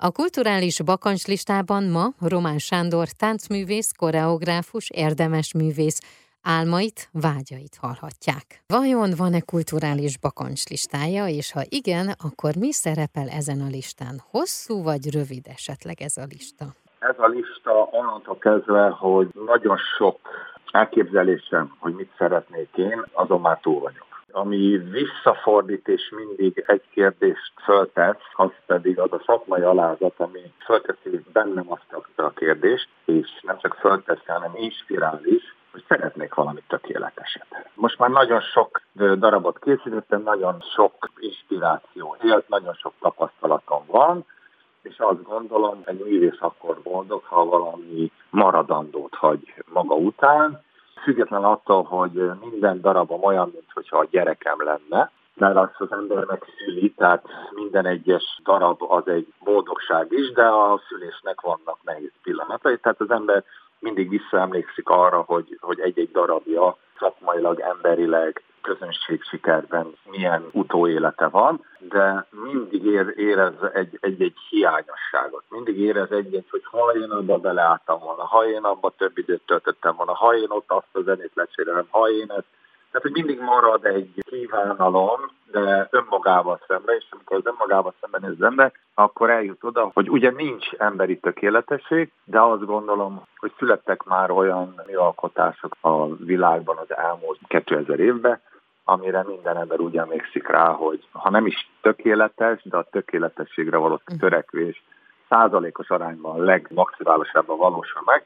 A kulturális bakancslistában ma Román Sándor táncművész, koreográfus, érdemes művész, álmait, vágyait hallhatják. Vajon van-e kulturális bakancslistája, és ha igen, akkor mi szerepel ezen a listán? Hosszú vagy rövid esetleg ez a lista? Ez a lista onnantól kezdve, hogy nagyon sok elképzelésem, hogy mit szeretnék én, azon már túl vagyok. Ami visszafordít és mindig egy kérdést föltesz, az pedig az a szakmai alázat, ami fölteszi bennem azt a kérdést, és nem csak fölteszi, hanem inspirál is, hogy szeretnék valami tökéleteset. Most már nagyon sok darabot készítettem, nagyon sok inspiráció élt, nagyon sok tapasztalatom van, és azt gondolom, egy művész akkor boldog, ha valami maradandót hagy maga után, független attól, hogy minden darabom olyan, mintha a gyerekem lenne, mert azt az ember megszüli, tehát minden egyes darab az egy boldogság is, de a szülésnek vannak nehéz pillanatai, tehát az ember mindig visszaemlékszik arra, hogy, hogy egy-egy darabja szakmailag, emberileg, közönség sikerben milyen utóélete van, de mindig ér, érez egy, egy-egy hiányosságot. Mindig érez egy-egy, hogy ha én abba beleálltam volna, ha én abba több időt töltöttem volna, ha én ott azt a zenét lecserélem, ha én ezt tehát, hogy mindig marad egy kívánalom, de önmagával szemben, és amikor az önmagával szemben néz ember, akkor eljut oda, hogy ugye nincs emberi tökéletesség, de azt gondolom, hogy születtek már olyan műalkotások a világban az elmúlt 2000 évben, amire minden ember úgy emlékszik rá, hogy ha nem is tökéletes, de a tökéletességre való mhm. törekvés százalékos arányban legmaximálisabban valósul meg,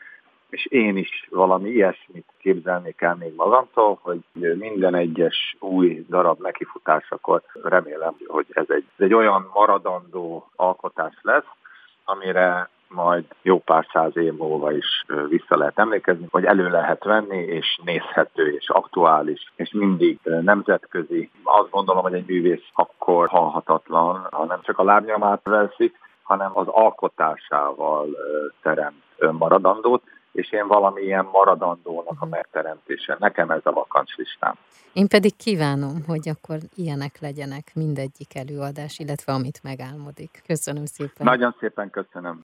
és én is valami ilyesmit képzelnék el még magamtól, hogy minden egyes új darab nekifutásakor remélem, hogy ez egy, ez egy olyan maradandó alkotás lesz, amire majd jó pár száz év múlva is vissza lehet emlékezni, hogy elő lehet venni, és nézhető, és aktuális, és mindig nemzetközi. Azt gondolom, hogy egy művész akkor halhatatlan, ha nem csak a lábnyomát veszik, hanem az alkotásával teremt maradandót, és én valamilyen maradandónak a mhm. megteremtése. Nekem ez a vakancslistám. Én pedig kívánom, hogy akkor ilyenek legyenek mindegyik előadás, illetve amit megálmodik. Köszönöm szépen. Nagyon szépen köszönöm.